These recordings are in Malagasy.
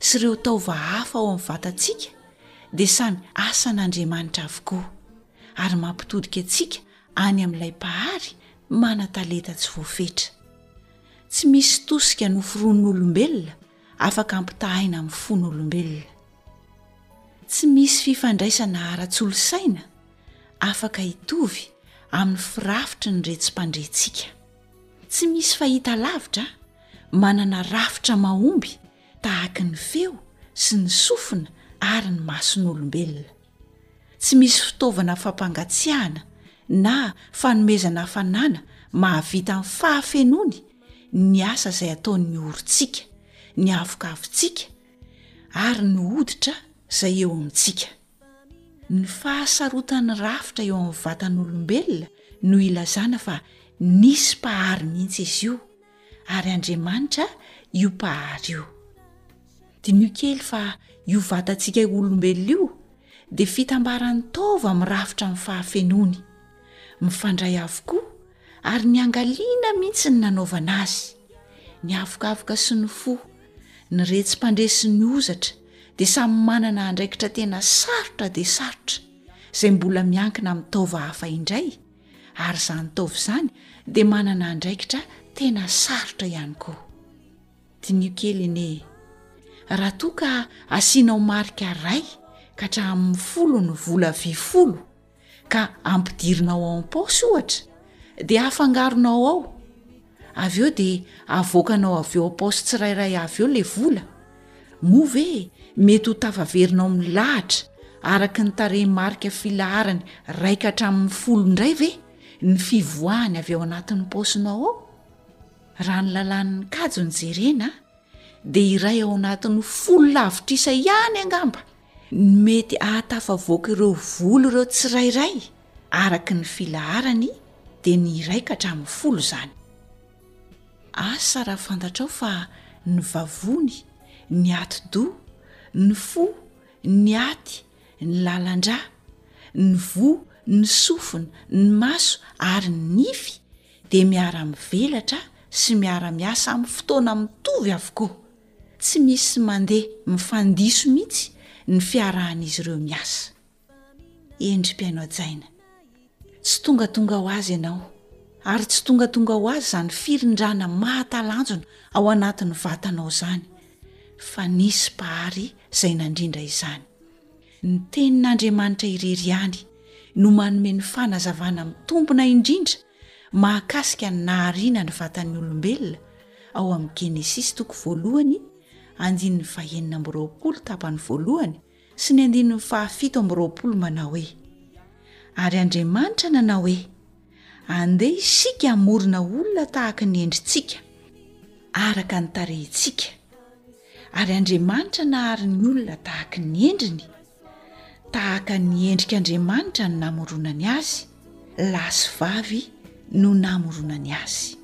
sy ireo taova hafa ao amin'ny vatantsika dia samy asan'Andriamanitra avokoa ary mampitodika antsika any amin'ilay Mpahary manan-talenta tsy voafetra. Tsy misy tosika noforonin'olombelona afaka ampitahaina amin'ny fon'olombelona. Tsy misy fifandraisana ara-tsolosaina afaka hitovy amin'ny firafitry ny retsi-pandrentsika. Tsy misy fahita lavitra manana rafitra mahomby tahaky ny feo sy ny sofina ary ny mason'olombelona. Tsy misy fitaovana fampangatsiahana na fanomezana hafanana mahavita amin'ny fahafenoany ny asa izay ataon'ny orontsika, ny avokavintsika ary ny hoditra izay eo amintsika. Ny fahasarotan'ny rafitra eo amin'ny vatan'olombelona no ilazana fa nisy Mpahary mihitsy izy io, ary Andriamanitra io Mpahary io. Diniho kely fa io vatantsika olombelona io dia fitambaran'ny taova mirafitra amin'ny fahafenoany. Mifandray avokoa ary niangaliana mihitsy ny nanaovana azy. Ny avokavoka sy ny fo, ny retsi-pandre sy ny hozatra dia samy manana andraikitra tena sarotra dia sarotra izay mbola miankina amin'ny taova hafa indray, ary izany taova izany dia manana andraikitra tena sarotra ihany koa diniho kely anie e raha toa ka asianao marika ray ka hatra amin'ny folo ny vola vy folo ka ampidirinao ao am-paosy ohatra dia hafangaronao ao Avy eo dia avoakanao avy eo am-paosy tsirairay avy eo ilay vola? Moa ve mety ho tafaverina ao amin'ny lahatra araka ny tarehimarika filaharany iraika hatramin'ny folo indray ve ny fivoahany avy ao anatin'ny paosinao ao? Raha ny lalàn'ny kajy no jerena, dia iray ao anatin'ny folo lavitrisa ihany angamba ny mety hahatafavoaka ireo voly ireo tsirairay araka ny filaharany dia ny iray ka hatramin'ny folo izany asa raha fantatrao fa ny vavony ny atidoha ny fo ny aty ny lalandra ny voa ny sofina ny maso ary ny nify dia miara-mivelatra sy miara-miasa amin'ny fotoana mitovy avokoa. Tsy misy mandeha mifandiso mihitsy ny fiarahan'izy ireo miasa. Eny ry mpihaino hajaina, tsy tongatonga ho azy ianao, ary tsy tongatonga ho azy izany firindrana mahatalanjona ao anatin'ny vatanao izany, fa nisy Mpahary izay nandrindra izany. Ny Tenin'Andriamanitra irery ihany no manome ny fanazavana mitombina indrindra mahakasika ny nahariana ny vatan'ny olombelona ao amin'ny Genesisy toko voalohany andininy fahenina amby roapolo tapany voalohany sy ny andininy fahafito amby roapolo manao hoe, Ary Andriamanitra nanao hoe, Andeha isika hamorona olona tahaka ny endritsika, araka ny tarehintsika, ary Andriamanitra nahary ny olona tahaka ny endriny, tahaka ny endrik'Andriamanitra no namoronany azy, lahy sy vavy no namoronany azy.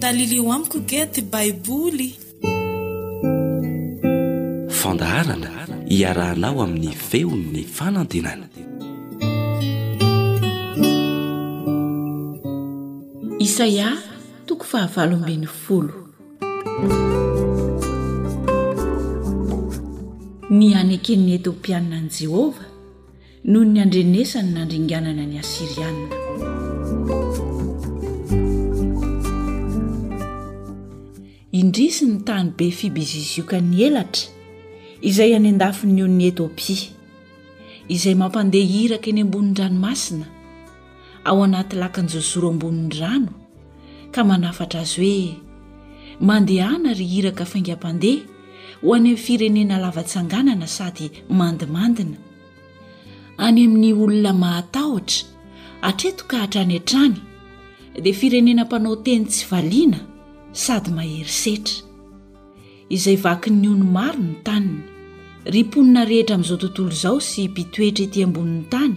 Talilio amiko get baiboly. Fandaharana iarahanao amin'ny feon'ny fanantenana. Isaia, toko fahavalo ambin'ny folo. Ny haneken'ny Etiopianina an'i Jehovah noho ny handrenesany na handringanana ny Asyrianina. Indrisy ny tany be fibiziziokan'ny elatra izay any an-dafin'ny onin'i Etiopia, izay mampandeha iraka eny ambonin'ny ranomasina. ao anaty lakan'i Josoro ambonin'ny rano ka manafatra azy hoe Mandehana ry iraka faingam-pandeha ho any amin'ny firenena lava-tsanganana sady mandimandina, any amin'ny olona mahatahotra, hatreto ka hatrany hatrany dia firenena mpanao teny tsy valiana sady mahery setra, izay vakin'ny ony maro ny taniny. Ry mponina rehetra amin'izao tontolo izao sy mpitoetra ety ambonin'ny tany,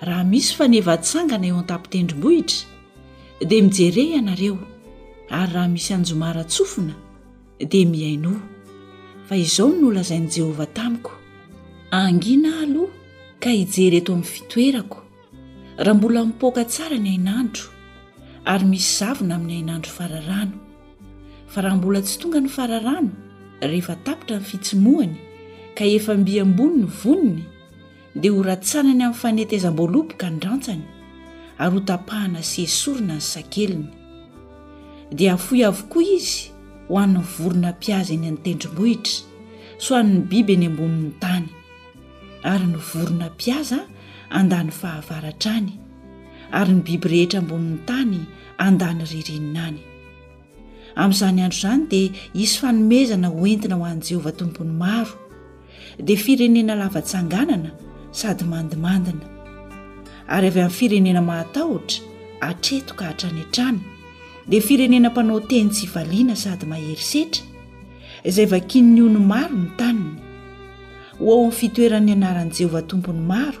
raha misy faneva tsangana eo an-tapitendrombohitra dia mijerey ianareo ary raha misy anjomara tsofina dia mihainoa fa izao no nolazain'i jehovah tamiko angina aloha ka hijery eto amin'ny fitoerako raha mbola mipoaka tsara ny ainandro ary misy zavona amin'ny ainandro fararano fa raha mbola tsy tonga ny fararano rehefa tapitra ny fitsimohany ka efa mbiambony ny voniny dia ho ratsanany amin'ny fanetezam-boaloboka ny rantsany ary ho tapahana sy esorina ny sakeliny. Dia hafoy avokoa izy ho an'ny vorona mpihaza eny an-tendrombohitra sy ho an'ny biby eny ambonin'ny tany, ary ny vorona mpihaza andany fahavaratra any, ary ny biby rehetra ambonin'ny tany andany ririnina any. Amin'izany andro izany dia hisy fanomezana ho entina ho an'i Jehovah Tompon'ny maro. Dia firenena lava tsanganana sady mandimandina. Ary avy amin'ny firenena mahatahotra, hatreto ka hatrany hatrany, dia firenena mpanao teny tsy valiana sady mahery setra, izay vakian'ny ony maro ny taniny. Ho ao amin'ny fitoeran'ny anaran'i Jehovah Tompon'ny maro.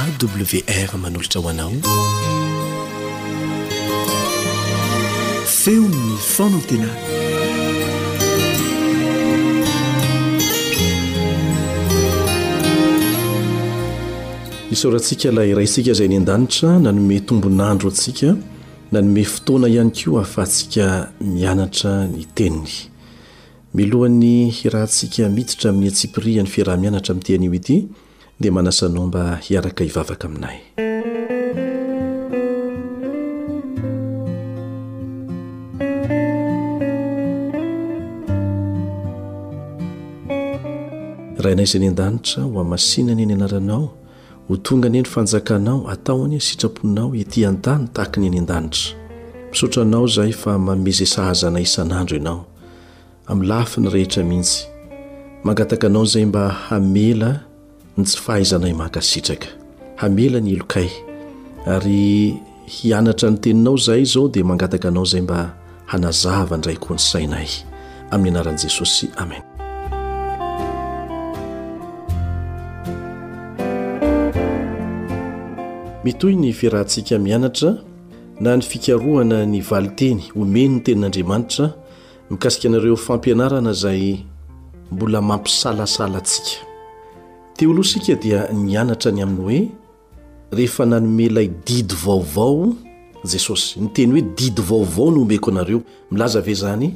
AWR manolotra ho anao feon'ny fanantenana isaorantsika ilay iraisika izay ny an-danitra nanome tombonandro antsika nanome fotoana ihany koa ahafahantsika mianatra ny teniny Milohan'ny hirahantsika miditra amin'ny antsipirihan'ny fiaraha-mianatra amin'ity anio ity dia manasa anao mba hiaraka hivavaka aminay. Rainay izay any an-danitra, hohamasinany ny anaranao, Ho tonga anie ny fanjakanao, atao anie ny sitraponao ety an-tany tahaka ny any an-danitra. Misaotra anao izahay fa manome izay sahaza anay isan'andro ianao, amin'ny lafiny rehetra mihitsy. Mangataka anao izahay mba hamela ny tsy fahaizanay mankasitraka, hamela ny helokay, ary. hianatra ny teninao izahay izao dia mangataka anao izay mba hanazava indray koa ny sainay amin'ny anaran'i Jesosy amen mitohy ny fiarahantsika mianatra na ny fikarohana ny valinteny omeny ny tenin'Andriamanitra mikasika anareo fampianarana izay mbola mampisalasala antsika teolosika dia nianatra ny amin'ny hoe rehefa nanome ilay didy vaovao Jesosy. Ny teny hoe didy vaovao no omeko anareo, milaza ve izany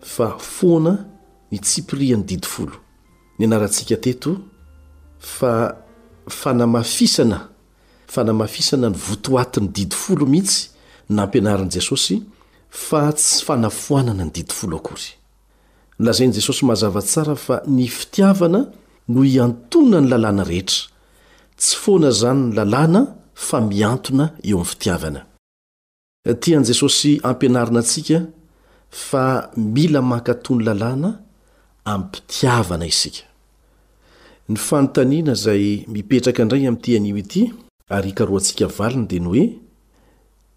fa foana ny tsipirian'ny didy folo? Nianarantsika teto fa fanamafisana, fanamafisana ny votoatin'ny didy folo mihitsy nampianarin'i Jesosy fa tsy fanafoanana ny didy folo akory. Nolazain'i Jesosy mazava tsara fa ny fitiavana no iantonan'ny lalàna rehetra. Tsy foana izany ny lalàna fa miantona eo amin'ny fitiavana. Tian'i Jesosy hampianarina antsika fa mila mankatò ny lalàna amim-pitiavana isika. Ny fanontaniana izay mipetraka indray amin'ity anio ity, ary hikarohantsika valiny dia ny hoe,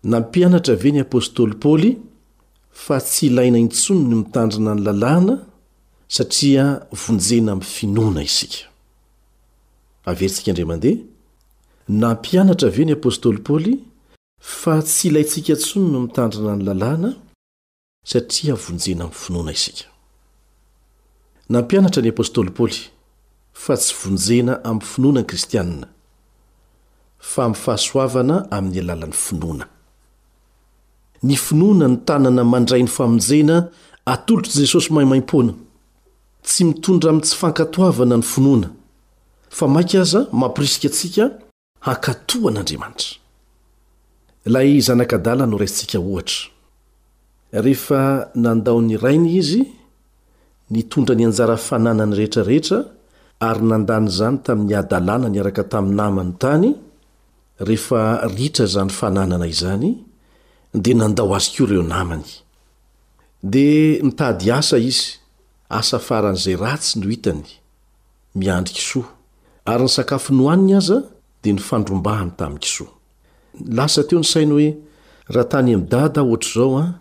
Nampianatra ve ny apostoly Paoly fa tsy ilaina intsony ny mitandrina ny lalàna satria vonjena amin'ny finoana isika. Averintsika indray mandeha, Nampianatra ve ny apostoly Paoly fa tsy ilaintsika intsony ny mitandrina ny lalàna satria vonjena amin'ny finoana isika? Nampianatra ny apostoly Paoly fa tsy vonjena amin'ny finoana ny kristiana, fa amin'ny fahasoavana amin'ny alalan'ny finoana. Ny finoana ny tanana mandray ny famonjena atolotr'i Jesosy maimaimpoana. Tsy mitondra amin'ny tsy fankatoavana ny finoana, fa mainka aza mampirisika antsika hankatò an'Andriamanitra. Ilay zanak'adala no raisintsika ohatra. Rehefa nandao ny rainy izy, nitondra ny anjara fananany rehetra rehetra ary nandany izany tamin'ny hadalana niaraka tamin'ny namany tany, Rehefa ritra izany fananana izany, dia nandao azy koa ireo namany. Dia nitady asa izy, asa faran'izay ratsy no hitany, miandry kisoa. Ary ny sakafo nohaniny aza dia nifandrombahany tamin'ny kisoa. Lasa teo ny sainy hoe, Raha tany amin'i Dada aho hoatr'izao an,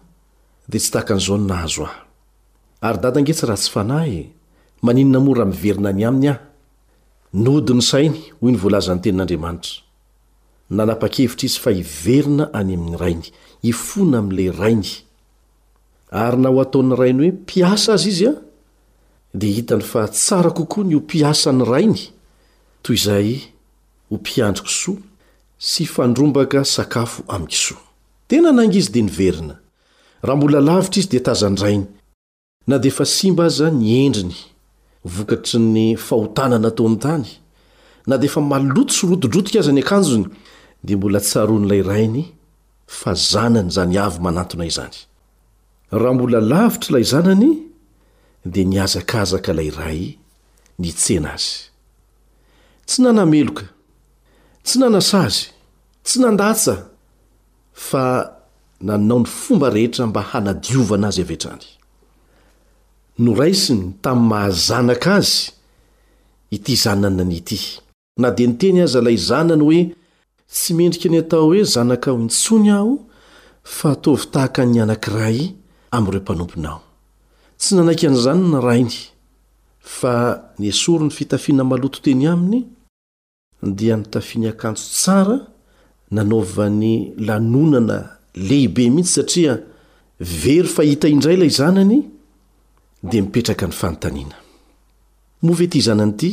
dia tsy tahaka an'izao no nahazo ahy. Ary Dada ange tsy ratsy fanahy e! Maninona moa raha miverina any aminy aho? Nody ny sainy, hoy ny voalazan'ny Tenin'Andriamanitra. Nanapa-kevitra izy fa hiverina any amin'ny rainy, hifona amin'ilay rainy. Ary na ho ataon'ny rainy hoe mpiasa aza izy, dia hitany fa tsara kokoa ny ho mpiasan'ny rainy toy izay ho mpiandry kisoa sy hifandrombaka sakafo amin-kisoa. Tena nainga izy dia niverina. Raha mbola lavitra izy dia tazan-drainy. Na dia efa simba aza ny endriny vokatry ny fahotana nataony tany, na dia efa maloto sy rotidrotika aza ny akanjony, dia mbola tsaroan'ilay rainy fa zanany izany avy manantona izany. Raha mbola lavitra ilay zanany, dia nihazakazaka ilay ray nitsena azy. Tsy nanameloka, tsy nanasazy, tsy nandatsa. fa nanao ny fomba rehetra mba hanadiovana azy avy hatrany. Noraisiny tamin'ny maha-zanaka azy ity zananany ity. Na dia niteny aza ilay zanany hoe, Tsy mendrika ny atao hoe zanakao intsony aho, fa ataovy tahaka ny anankiray amin'ireo mpanomponao. Tsy nanaiky an'izany ny rainy, fa nesoriny fitafiana maloto teny aminy, dia nitafiany akanjo tsara nanaovany lanonana lehibe mihitsy satria very fahita indray ilay zanany dia mipetraka ny fanontaniana. Moa ve ity zanany ity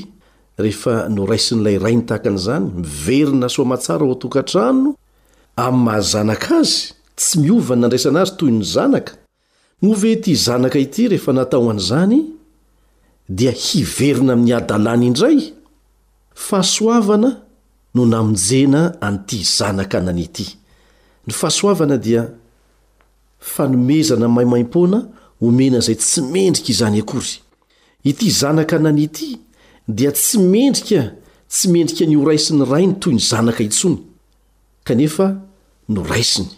rehefa noraisin'ilay rainy tahaka an'izany miverina soamatsara ao an-tokantrano amin'ny maha zanaka azy tsy miova ny nandraisana azy toy ny zanaka Moa ve ity zanaka ity rehefa natao an'izany dia hiverina amin'ny hadalany indray? Fahasoavana no namonjena an'ity zanaka anany ity. Ny fahasoavana dia fanomezana maimaim-poana omena izay tsy mendrika izany akory. Ity zanaka anany ity dia tsy mendrika tsy mendrika ny horaisin'ny rainy toy ny zanaka intsony. Kanefa noraisiny.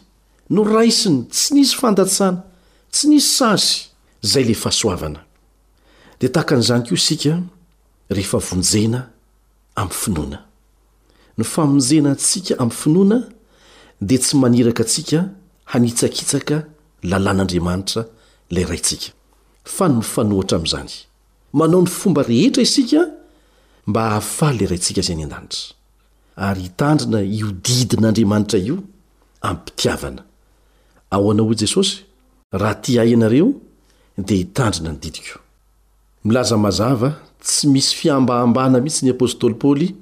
Noraisiny! Tsy nisy fandatsana. Tsy nisy sazy. Zay le fahasoavana. Dia tahaka an'izany koa isika rehefa vonjena amin'ny finoana. Ny famonjena antsika amin'ny finoana dia tsy maniraka antsika hanitsakitsaka lalàn'Andriamanitra ilay Raintsika, fa ny mifanohitra amin'izany. Manao ny fomba rehetra isika mba hahafaly ilay Raintsika izay any an-danitra. Ary hitandrina io didin'Andriamanitra io amim-pitiavana. Ahoana hoy Jesosy? Raha tia Ahy ianareo, dia hitandrina ny didiko. Milaza mazava tsy misy fihambahambana mihitsy ny apostoly Paoly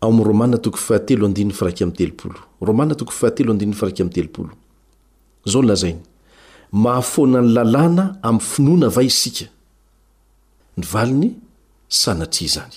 ao amin'ny Romana toko fahatelo andininy firaika amby telopolo. Romana toko fahatelo andininy firaika amby telopolo. Izao no lazainy, Mahafoana ny lalàna amin'ny finoana va isika? Ny valiny, Sanatria izany.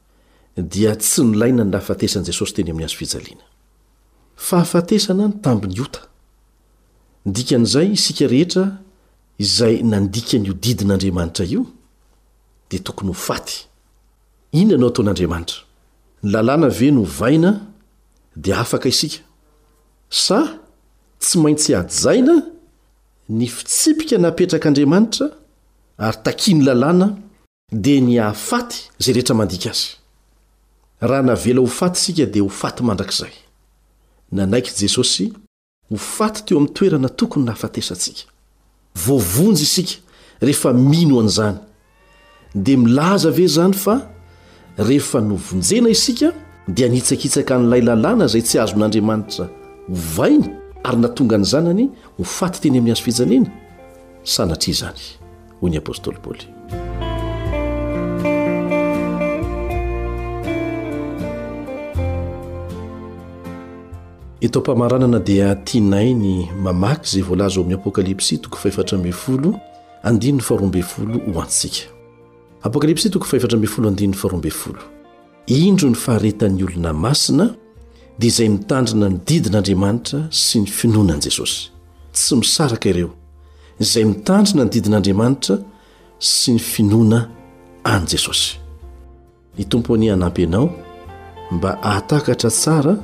dia tsy nilaina ny nahafatesan'i Jesosy teny amin'ny hazo fijaliana. Fahafatesana ny tambin'ny ota. Ny dikan'izay, isika rehetra izay nandika an'io didin'Andriamanitra io dia tokony ho faty. Inona no ataon'Andriamanitra? Ny Lalàna ve no ovaina dia afaka isika? Sa tsy maintsy hajaina ny fitsipika napetrak'Andriamanitra ary takian'ny Lalàna Dia ny hahafaty izay rehetra mandika azy. Raha navela ho faty isika dia ho faty mandrakizay. Nanaiky Jesosy ho faty teo amin'ny toerana tokony nahafatesantsika. Voavonjy isika rehefa mino an'izany. Dia milaza ve izany fa rehefa novonjena isika dia nitsakitsaka an'ilay lalàna izay tsy azon'Andriamanitra ovaina ary natonga ny Zanany ho faty teny amin'ny hazo fijaliana? Sanatria izany. hoy ny apostoly paoly eto ampamaranana dia tianay ny mamaky izay voalaza ao amin'ny apokalypsy toko fahefatra ambin'ny folo andininy faharoambin'ny folo ho antsika apokalypsy toko fahefatra ambin'ny folo andininy faharoambin'ny folo Indro ny faharetan'ny olona masina dia izay mitandrina ny didin'Andriamanitra sy ny finoana an'i Jesosy. Tsy misaraka ireo izay mitandrina ny didin'Andriamanitra sy ny finoana an'i Jesosy. Ny Tompo anie hanampy anao mba hahatakatra tsara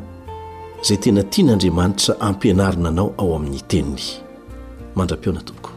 izay tena tian'Andriamanitra ampianarina anao ao amin'ny teniny. Mandra-pihaona tompoko.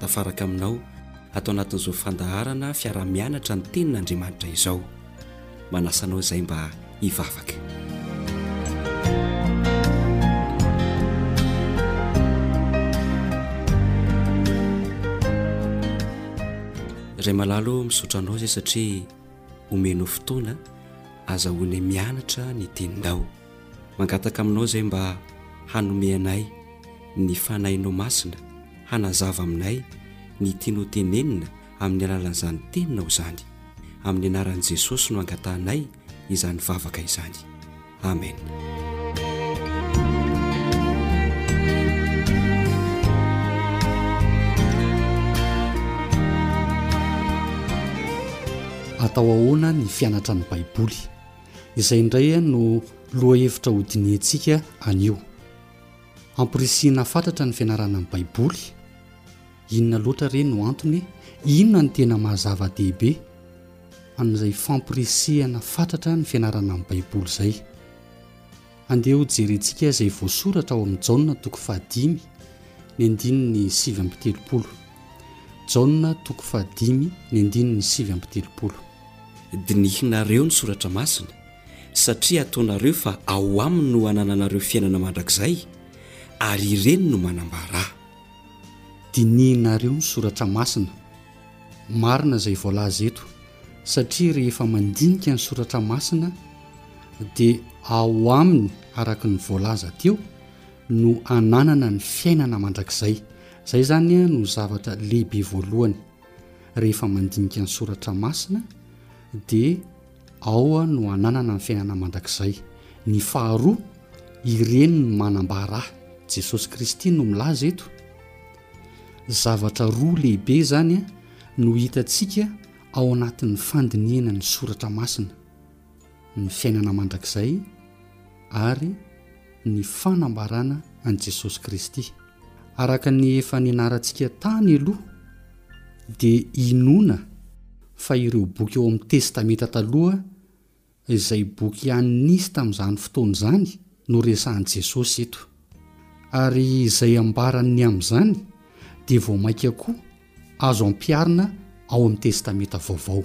tafaraka aminao ato anatin'izao fandaharana fiaraha-mianatra ny tenin'Andriamanitra izao. Manasa anao izay mba hivavaka. Ray malalo misaotra anao izay satria omenao fotoana azahoanay mianatra ny teninao. Mangataka aminao izay mba hanome anay ny Fanahinao Masina hanazava aminay ny tiany ho tenenina amin'ny alalan'izany Teninao izany. Amin'ny anaran'i Jesosy no angatahanay izany vavaka izany. Amen. Atao ahoana ny fianatra ny Baiboly? izay indray no lohahevitra hodinihintsika anio. Amporisihina fatratra ny fianarana ny Baiboly. Inona loatra re no antony? Inona no tena maha-zava-dehibe amin'izay famporisihana fatratra ny fianarana ny Baiboly izay? Andeha hojerentsika izay voasoratra ao amin'i Jaona toko fahadimy, ny andininy sivy amby telopolo. Jaona toko fahadimy, ny andininy sivy amby telopolo. Dinihinareo ny Soratra Masina, satria ataonareo fa ao aminy no anananareo fiainana mandrakizay, ary ireny no manambara ahy. Dinihinareo ny Soratra Masina. Marina izay voalaza eto. satria rehefa mandinika ny soratra masina dia ao aminy araka ny voalaza teo no ananana ny fiainana mandrakizay zay zany a no zavatra lehibe voalohany rehefa mandinika ny soratra masina dia ao a no ananana ny fiainana mandrakizay ny faharoa ireny ny manambara jesosy kristy no milaza eto Zavatra roa lehibe izany no hitantsika ao anatin'ny fandinihana ny Soratra Masina, ny fiainana mandrakizay ary ny fanambarana an'i Jesosy Kristy. Araka ny efa nianarantsika tany aloha, dia inoana fa ireo boky ao amin'ny Testamenta Taloha izay boky ihany nisy tamin'izany fotoana izany no resahin'i Jesosy eto. Ary izay ambarany ny amin'izany dia vao mainka koa azo ampiharina ao amin'ny Testamenta Vaovao.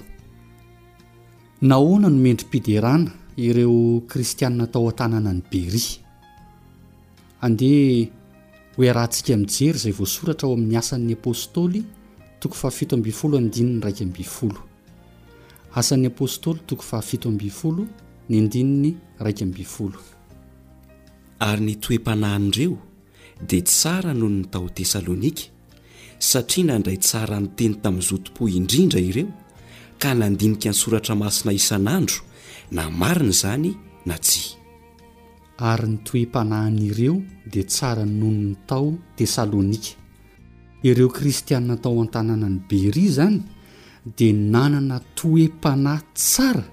Nahoana no mendri-piderana ireo Kristianina tao an-tanànan'i Beria? Andeha hoiarahantsika mijery izay voasoratra ao amin'ny Asan'ny Apostoly, toko fahafito ambin'ny folo andininy iraika ambin'ny folo. Asan'ny Apostoly toko fahafito ambin'ny folo ny andininy iraika ambin'ny folo. Ary ny toe-panahin'ireo dia tsara noho ny tao Tesalonika, satria nandray tsara ny teny tamin'ny zotom-po indrindra ireo, ka nandinika ny Soratra Masina isan'andro, na marina izany na tsia. ary ny toe-panahin'ireo dia tsara noho ny tao Tesalonika. Ireo Kristianina tao an-tanànan'i Beria izany dia nanana toe-panahy tsara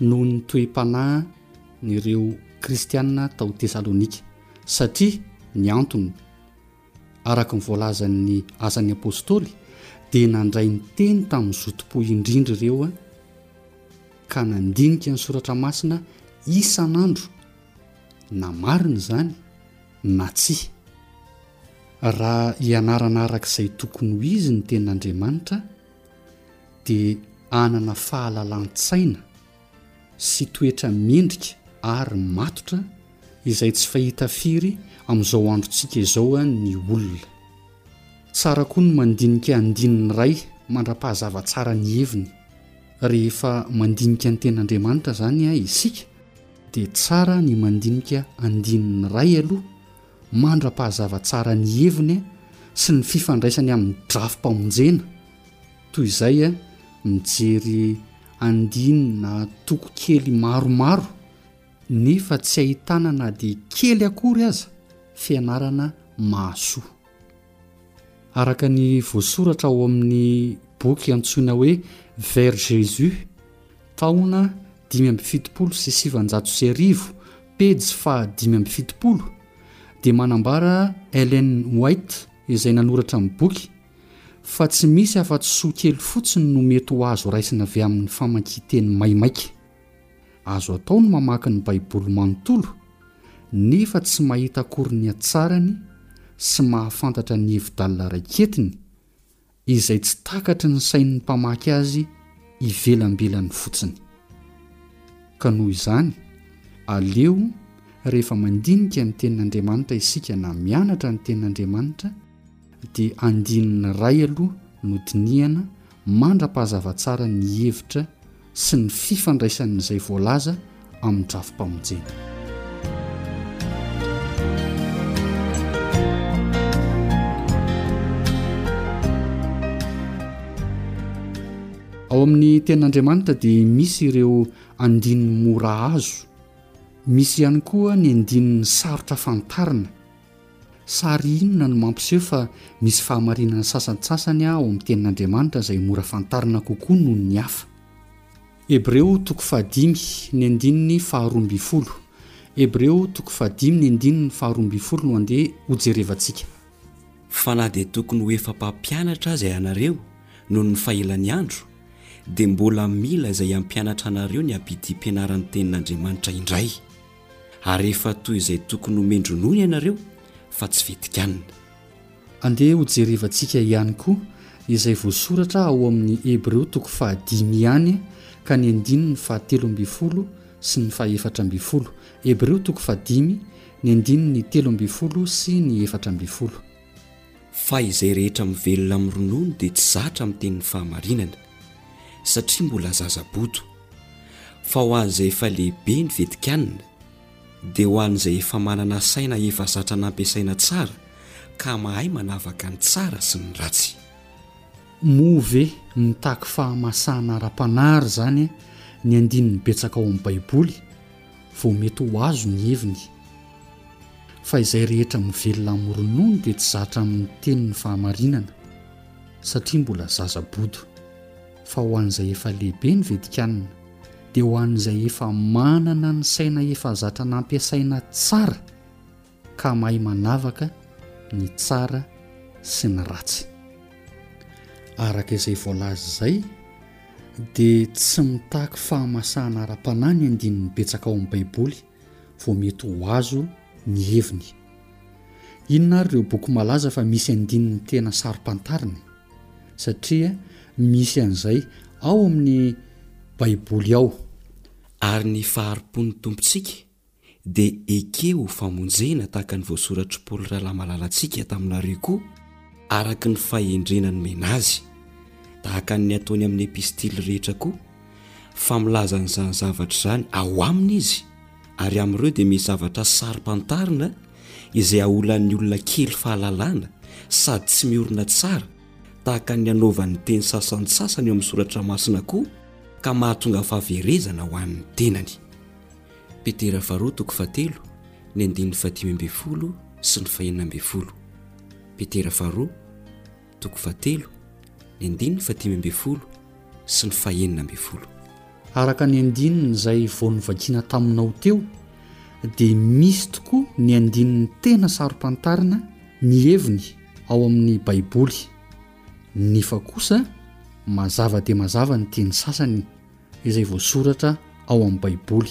noho ny toe-panahin'ireo Kristianina tao Tesalonika, satria ny antony Araka ny voalazan'ny Asan'ny Apostoly dia nandray ny teny tamin'ny zotom-po indrindra ireo ka nandinika ny soratra masina isan'andro na marina izany na tsia. Raha ianarana araka izay tokony ho izy ny tenin'Andriamanitra dia hanana fahalalan-tsaina sy toetra mendrika ary matotra izay tsy fahita firy amin'izao androntsika izao ny olona. Tsara koa ny mandinika andininy iray mandra-pahazava tsara ny heviny. Rehefa mandinika ny Tenin'Andriamanitra izany isika dia tsara ny mandinika andininy iray aloha mandra-pahazava tsara ny heviny sy ny fifandraisany amin'ny drafi-pamonjena, Toy izay a, mijery andiany na toko kely maromaro nefa tsy ahitana na dia kely akory aza fianarana mahasoa. Araka ny voasoratra ao amin'ny boky antsoina hoe Vers Jésus, taona dimy amby fitopolo sy sivanjato sy arivo, pejy faha dimy amby fitopolo, dia manambara Ellen White, izay nanoratra ny boky, fa tsy misy afa-tsy soa kely fotsiny no mety ho azo raisina avy amin'ny famakian-teny maimaika. Azo atao ny mamaky ny Baiboly manontolo nefa tsy mahita akory ny hatsarany sy mahafantatra ny hevi-dalina raiketiny, izay tsy takatry ny sain'ny mpamaky azy ivelambelany fotsiny. Ka noho izany, aleo rehefa mandinika ny Tenin'Andriamanitra isika na mianatra ny Tenin'Andriamanitra, dia andininy iray aloha no dinihana mandra-pahazava tsara ny hevitra sy ny fifandraisan'izay voalaza amin'ny drafi-pamonjena. Ao amin'ny tenin'Andriamanitra dia misy ireo andininy mora azo, misy ihany koa ny andininy sarotra fantarina, Sary inona no mampiseho fa misy fahamarinana sasantsasany ao amin'ny Tenin'Andriamanitra izay mora fantarina kokoa noho ny hafa? Hebreo toko fahadimy, ny andininy faharoa ambin'ny folo Hebreo toko fahadimy, ny andininy faharoa ambin'ny folo no andeha hojerevantsika. Fa na dia tokony ho efa mpampianatra aza ianareo noho ny fahelan'ny andro, dia mbola mila izay hampianatra anareo ny habidim-pianaran'ny Tenin'Andriamanitra indray. ary efa toy izay tokony ho mendronoina ianareo fa tsy fitikanina. Andeha ho jerevantsika ihany koa izay voasoratra ao amin'ny Hebreo toko fahadimy ihany ka ny andininy fahatelo ambin'ny folo sy ny fahefatra ambin'ny folo. Hebreo toko fahadimy, ny andininy telo ambin'ny folo sy ny efatra ambin'ny folo. Fa izay rehetra mivelona amin'ny ronono dia tsy zatra miteny ny fahamarinana, satria mbola zaza bodo. Fa ho an'izay efa lehibe ny fetikanina, dia ho an'izay efa manana saina efa zatra nampiasaina tsara ka mahay manavaka ny tsara sy ny ratsy. Moa ve mitaky fahamasahana ara-panahy àry izany ny andininy betsaka ao amin'ny Baiboly? vao mety ho azo ny heviny. Fa izay rehetra mivelona amin'ny ronono dia tsy zatra amin'ny tenin'ny fahamarinana, satria mbola zaza bodo. Fa ho an'izay efa lehibe ny vetikanina, dia ho an'izay efa manana ny saina efa zatra nampiasaina tsara ka mahay manavaka ny tsara sy ny ratsy. Araka izay voalaza izay, dia tsy mitaky fahamasahana ara-panahy ny andininy betsaka ao amin'ny Baiboly vao mety ho azo ny heviny. Inona ary ireo boky malaza fa misy andininy tena saro-pantarina? Satria misy an'izay ao amin'ny Baiboly ao. Ary ny fahari-pon'ny Tompontsika dia ekeo ho famonjena tahaka ny voasoratr'i Paoly Ralamalalatsika taminareo koa araka ny fahendrena nomena azy, tahaka ny ataony amin'ny epistily rehetra koa, fa milaza an'izany zavatra izany ao aminy izy, ary amin'ireo dia misy zavatra saro-pantarina izay aolan'ny olona kely fahalalana sady tsy miorina tsara tahaka ny anaovan'ny teny sasantsasany eo amin'ny soratra masina koa ka mahatonga fahaverezana ho an'ny tenany. Petera faharoa toko fahatelo ny andininy fahadimy ambin'ny folo sy ny fahenina ambin'ny folo Petera faharoa toko fahatelo ny andininy fahadimy ambin'ny folo sy ny fahenina ambin'ny folo. Araka ny andininy izay vao novakina taminao teo dia misy tokoa ny andininy tena saro-pantarina ny heviny ao amin'ny baiboly nefa kosa mazava dia mazava ny teny sasany izay voasoratra ao amin'ny Baiboly.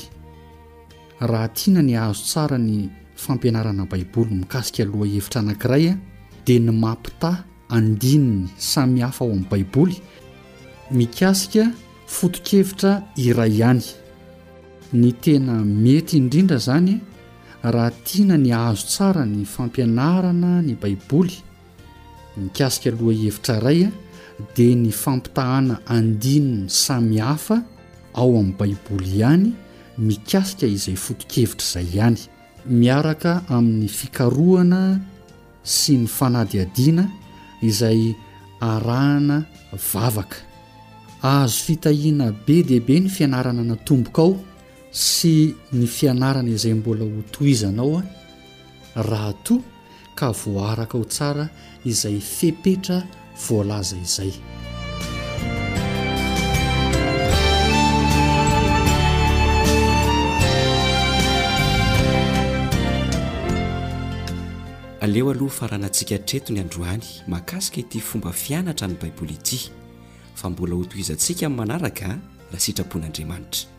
Raha tiana ny hahazo tsara ny fampianarana Baiboly mikasika lohahevitra anankiray, dia ny mampitaha andininy samihafa ao amin'ny Baiboly mikasika foto-kevitra iray ihany. Ny tena mety indrindra izany, raha tiana ny hahazo tsara ny fampianarana ny Baiboly, Mikasika lohahevitra iray dia ny fampitahana andininy samy hafa ao amin'ny Baiboly ihany mikasika izay foto-kevitra izay ihany, miaraka amin'ny fikarohana sy ny fanadihadiana izay arahana vavaka. Azo fitahiana be dia be ny fianarana natomboka ao sy ny fianarana izay mbola hotohizana ao raha toa ka voaaraka ao tsara izay fepetra voalaza izay. Aleo aloha hofaranantsika hatreto ny androany mahakasika ity fomba fianatra ny Baiboly ity, fa mbola hotohizantsika amin'ny manaraka, raha sitrapon'Andriamanitra.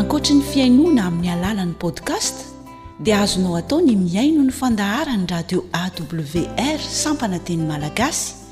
ankoatry ny fiainoana amin'ny alalan'ny podcast dia azonao atao ny mihaino ny fandaharan'ny radio awr sampana teny malagasy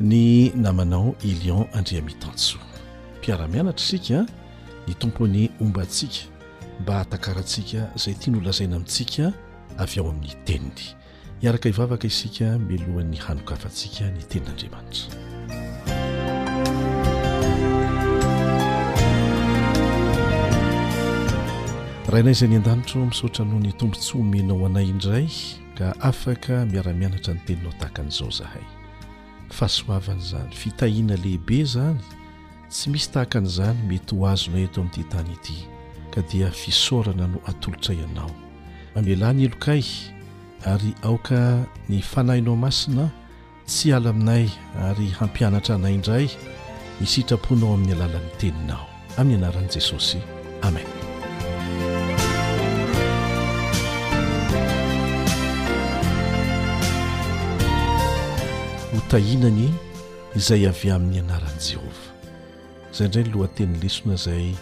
Ny namanao Elion Andriamitanso. Mpiara-mianatra isika, ny Tompo anie homba antsika mba hahatakarantsika izay tiany holazaina amintsika avy ao amin'ny Teniny. Hiaraka hivavaka isika mialohan'ny hanokafantsika ny Tenin'Andriamanitra. Rainay izay any an-danitra ô, misaotra noho ny tombontsoa omenao anay indray. Ka afaka miara-mianatra ny teninao tahaka an'izao zahay. Fahasoavana izany, fitahiana lehibe izany, tsy misy tahaka an'izany mety ho azonay eto amin'ity tany ity, ka dia fisaorana no atolotray anao. Amelà ny helokay, ary aoka ny Fanahinao Masina Tsy hiala aminay ary hampianatra anay indray ny sitraponao amin'ny alalan'ny teninao. Amin'ny anaran'i Jesosy. Amen. Ho tahiana ny izay avy amin'ny anaran'i Jehovah. Izay indray ny lohatenin'ny lesona izay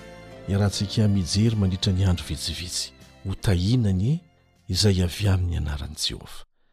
iarahantsika mijery mandritra ny andro vitsivitsy. Ho tahiana ny izay avy amin'ny anaran'i Jehovah.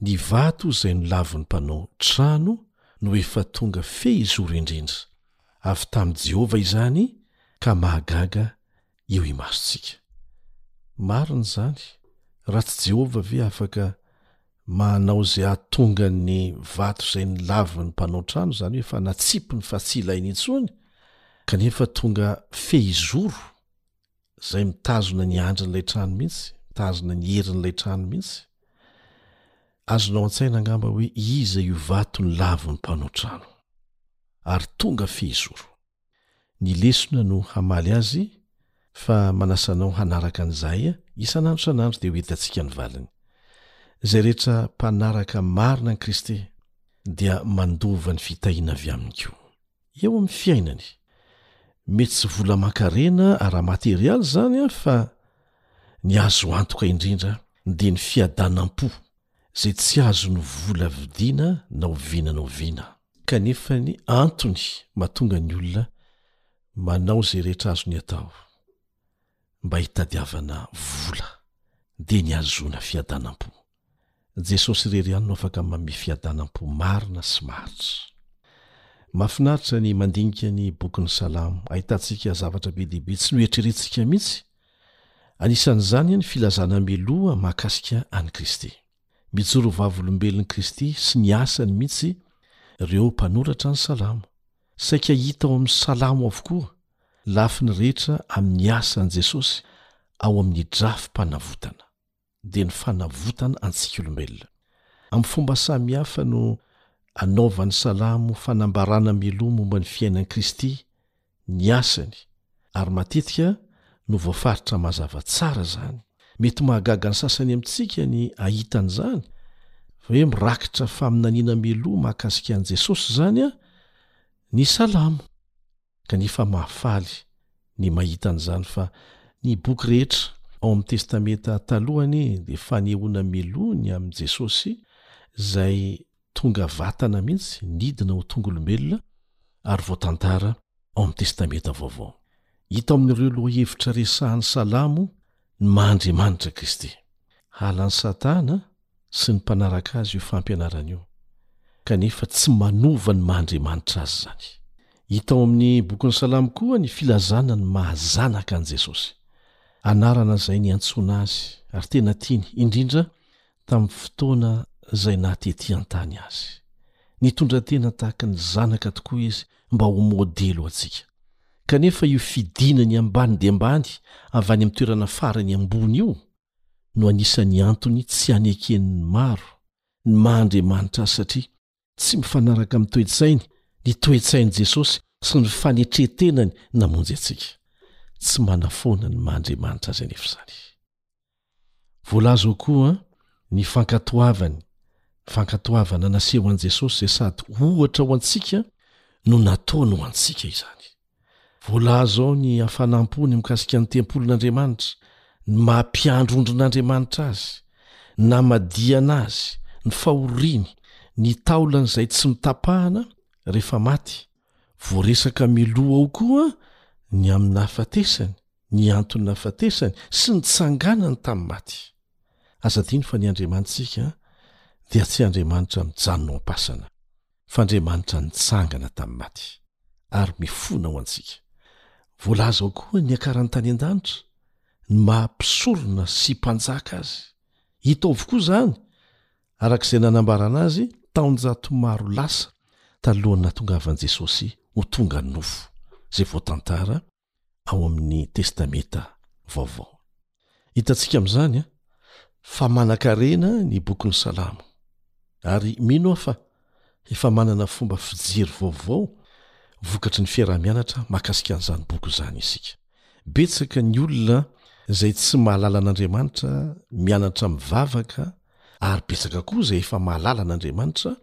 Ny vato izay nolavin'ny mpanao trano no efa tonga fehizoro indrindra. Avy tamin'i Jehovah izany, ka mahagaga eo imasontsika. Marina izany. Raha tsy Jehovah ve afaka manao izay hahatonga ny vato izay nolavin'ny mpanao trano, izany hoe efa natsipiny fa tsy ilainy intsony, kanefa tonga fehizoro? zay mitazona ny andrin'ilay trano mihitsy mitazona ny herin'ilay trano mihitsy azonao an-tsaina angamba hoe iza io vato ny lavin'ny mpanao trano ary tonga fehizoro ny lesona no hamaly azy fa manasanao hanaraka an'izay isan'andro san'andro dia ho hitantsika ny valiny izay rehetra mpanaraka marina an'i kristy dia mandova ny fitahiana avy aminy koa Eo amin'ny fiainany. Mety tsy vola aman-karena ara-materialy izany fa ny azo antoka indrindra dia ny fiadanam-po izay tsy azon'ny vola vidiana na oviana na oviana. Kanefa ny antony mahatonga ny olona manao izay rehetra azony atao mba hitadiavana vola dia ny hahazoana fiadanam-po. Jesosy irery ihany no afaka manome fiadanam-po marina sy maharitra. Mahafinaritra ny mandinika ny bokin'ny Salamo, ahitantsika zavatra be dia be tsy noeritreretintsika mihitsy, anisan'izany ny filazana mialoha mahakasika an'i Kristy. Mijoro ho vavolombelon'i Kristy sy ny asany mihitsy ireo mpanoratra ny Salamo. Saika hita ao amin'ny Salamo avokoa ny lafiny rehetra amin'ny asan'i Jesosy ao amin'ny drafi-panavotana. dia ny fanavotana antsika olombelona. Amin'ny fomba samy hafa no anaovan'ny Salamo fanambarana mialoha momba ny fiainan'i Kristy, ny asany, ary matetika no voafaritra mazava tsara izany. Mety mahagaga ny sasany amintsika ny hahita an'izany. Hoe mirakitra faminaniana mialoha mahakasika an'i Jesosy izany ny Salamo. Kanefa mahafaly ny mahita an'izany fa ny boky rehetra ao amin'ny Testamenta Taloha anie dia fanehoana mialoha ny amin'i Jesosy izay tonga vatana mihitsy nidina ho tonga olombelona ary voatantara ao amin'ny Testamenta Vaovao. Hita ao amin'ireo lohahevitra resahan'ny Salamo ny maha Andriamanitra Kristy. Halan'i Satana sy ny mpanaraka azy io fampianarana io, kanefa tsy manova ny maha Andriamanitra azy izany. Hita ao amin'ny bokin'ny Salamo koa ny filazana ny maha Zanaka an'i Jesosy, anarana izay niantsoana azy ary tena tiany indrindra tamin'ny fotoana izay naha tetỳ an-tany azy. Nitondra tena tahaka ny zanaka tokoa izy mba ho modely ho antsika. Kanefa io fidiana ny ambany dia ambany avy any amin'ny toerana farany ambony io no anisan'ny antony tsy aneken'ny maro ny maha Andriamanitra azy satria Tsy mifanaraka amin'ny toe-tsainy ny toe-tsain'i Jesosy sy ny fanetren-tenany namonjy antsika. Tsy manafoana ny maha-Andriamanitra azy anefa izany. Voalaza ao koa ny fankatoavany, fankatoavana nasehon'i Jesosy izay sady ohatra ho antsika no nataony ho antsika izany. Voalaza ao ny hafanam-pony mikasika ny tempolin'Andriamanitra, ny maha-mpiandrondron'Andriamanitra azy, ny namadihana azy, ny fahoriany, ny taolany izay tsy mitapahana rehefa maty. Voaresaka miloha ao koa ny amin'ny nahafatesany, ny anton'ny nahafatesany sy ny tsanganany tamin'ny maty. Aza adino fa ny Andriamanitsika dia tsy Andriamanitra mijanona ao am-pasana. f'Andriamanitra nitsangana tamin'ny maty, ary mifona ho antsika. Voalaza ao koa ny niakarany tany an-danitra, ny maha Mpisorona sy Mpanjaka Azy. Hita avokoa izany, araka izay nanambarana Azy taonjato maro lasa talohan'ny nahatongavan'i Jesosy ho tonga nofo, izay voatantara ao amin'ny Testamenta Vaovao. Hitantsika amin'izany fa manankarena ny bokin'ny Salamo, ary mino aho fa efa manana fomba fijery vaovao vokatry ny fiaraha-mianatra mahakasika an'izany boky izany isika. Betsaka ny olona izay tsy mahalala an'Andriamanitra mianatra mivavaka, ary betsaka koa izay efa mahalala an'Andriamanitra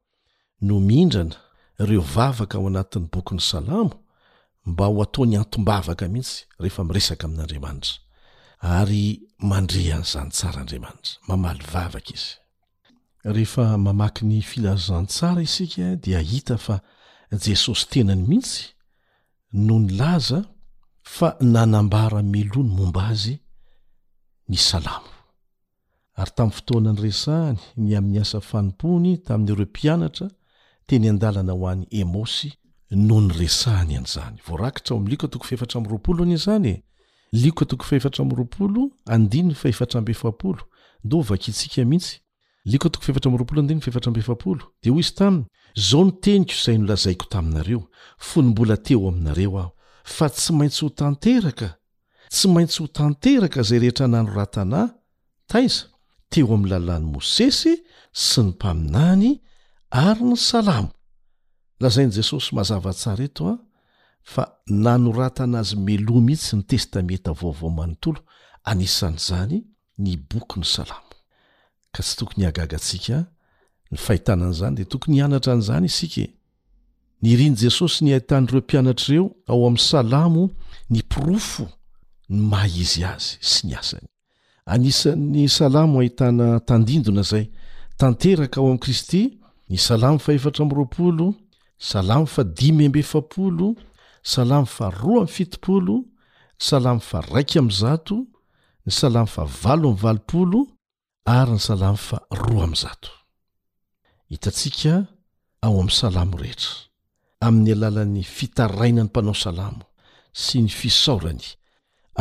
no mindrana ireo vavaka ao anatin'ny bokin'ny Salamo mba ho ataony antom-bavaka mihitsy rehefa miresaka amin'Andriamanitra, ary mandre an'izany tsara Andriamanitra, mamaly vavaka izy. Rehefa mamaky ny Filazantsara isika dia hita fa Jesosy tenany mihitsy no nilaza fa nanambara melony momba azy ny Salamo. ary tamin'ny fotoana niresahany ny amin'ny asa fanompoany tamin'ireo mpianatra teny an-dalana ho any Emaosy no niresahany an'izany. Voarakitra ao amin'ny Lioka toko fahefatra amby roapolo anie izany e! Lioka toko fahefatra amby roapolo, andininy fahefatra amby efapolo. Ndeha hovakintsika mihitsy. Lioka toko fahefatra amby roapolo, andininy fahefatra amby efapolo. Dia hoy izy taminy, Izao no teniko izay nolazaiko taminareo, fony mbola teo aminareo aho, fa tsy maintsy ho tanteraka Tsy maintsy ho tanteraka izay rehetra nanoratana, taiza? teo amin'ny Lalàn'i Mosesy sy ny Mpaminany ary ny Salamo. Lazain'i Jesosy mazava tsara eto an, fa nanoratana azy meloa mihitsy ny Testameta Vaovao manontolo, anisan'izany ny bokin'ny Salamo. Ka tsy tokony hahagaga antsika ny fahitana an'izany, dia tokony hianatra an'izany isika e! Nirin'i Jesosy ny haintan'ireo mpianatra ireo ao amin'ny Salamo ny porofo ny maha izy azy sy ny asany. Anisan'ny Salamo ahitana tandindona izay tanteraka ao amin'i Kristy ny Salamo fahefatra amby roapolo, Salamo fa dimy amby efapolo, Salamo fa roa amby fitopolo, Salamo fa raika amby zato, ny Salamo fa valo amby valopolo, ary ny salamo fa roa amby zato. Hitantsika ao amin'ny salamo rehetra, amin'ny alalan'ny fitarainan'ny mpanao salamo sy ny fisaorany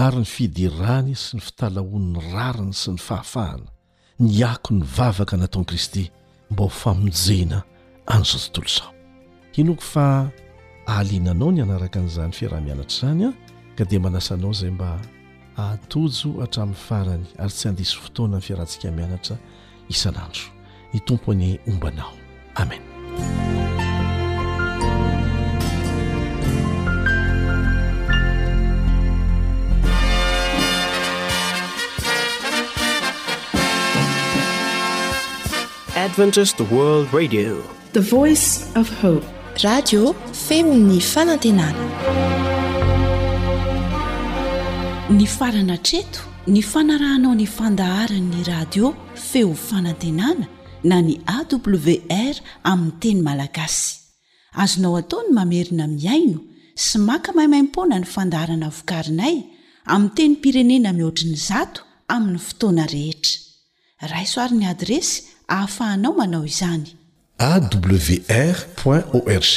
ary ny fiderany sy ny fitalahoany ny rariny sy ny fahafahana, ny akon'ny vavaka nataon'i Kristy mba ho famonjena an'izao tontolo izao. Hinoako fa ahaliana anao ny hanaraka an'izany fiaraha-mianatra izany an, ka dia manasa anao izay mba hahatojo hatramin'ny farany ary tsy handiso fotoana ny fiarahantsika mianatra isan'andro. Ny Tompo anie homba anao. Amen. Adventist World Radio, the voice of hope. Radio femon'ny fanantenana. Ny farana treto ny fanarahanao ny fandaharan'ny radio feo fanantenana na ny awr amin'ny teny malagasy azonao atao ny mamerina miaino sy maka maimaim-poana ny fandaharana vokarinay amin'ny tenim-pirenena mihoatry ny zato amin'ny fotoana rehetra Raiso ary ny adiresy ahafahanao manao izany. awr point org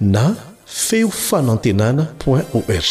na feo fanantenana point org.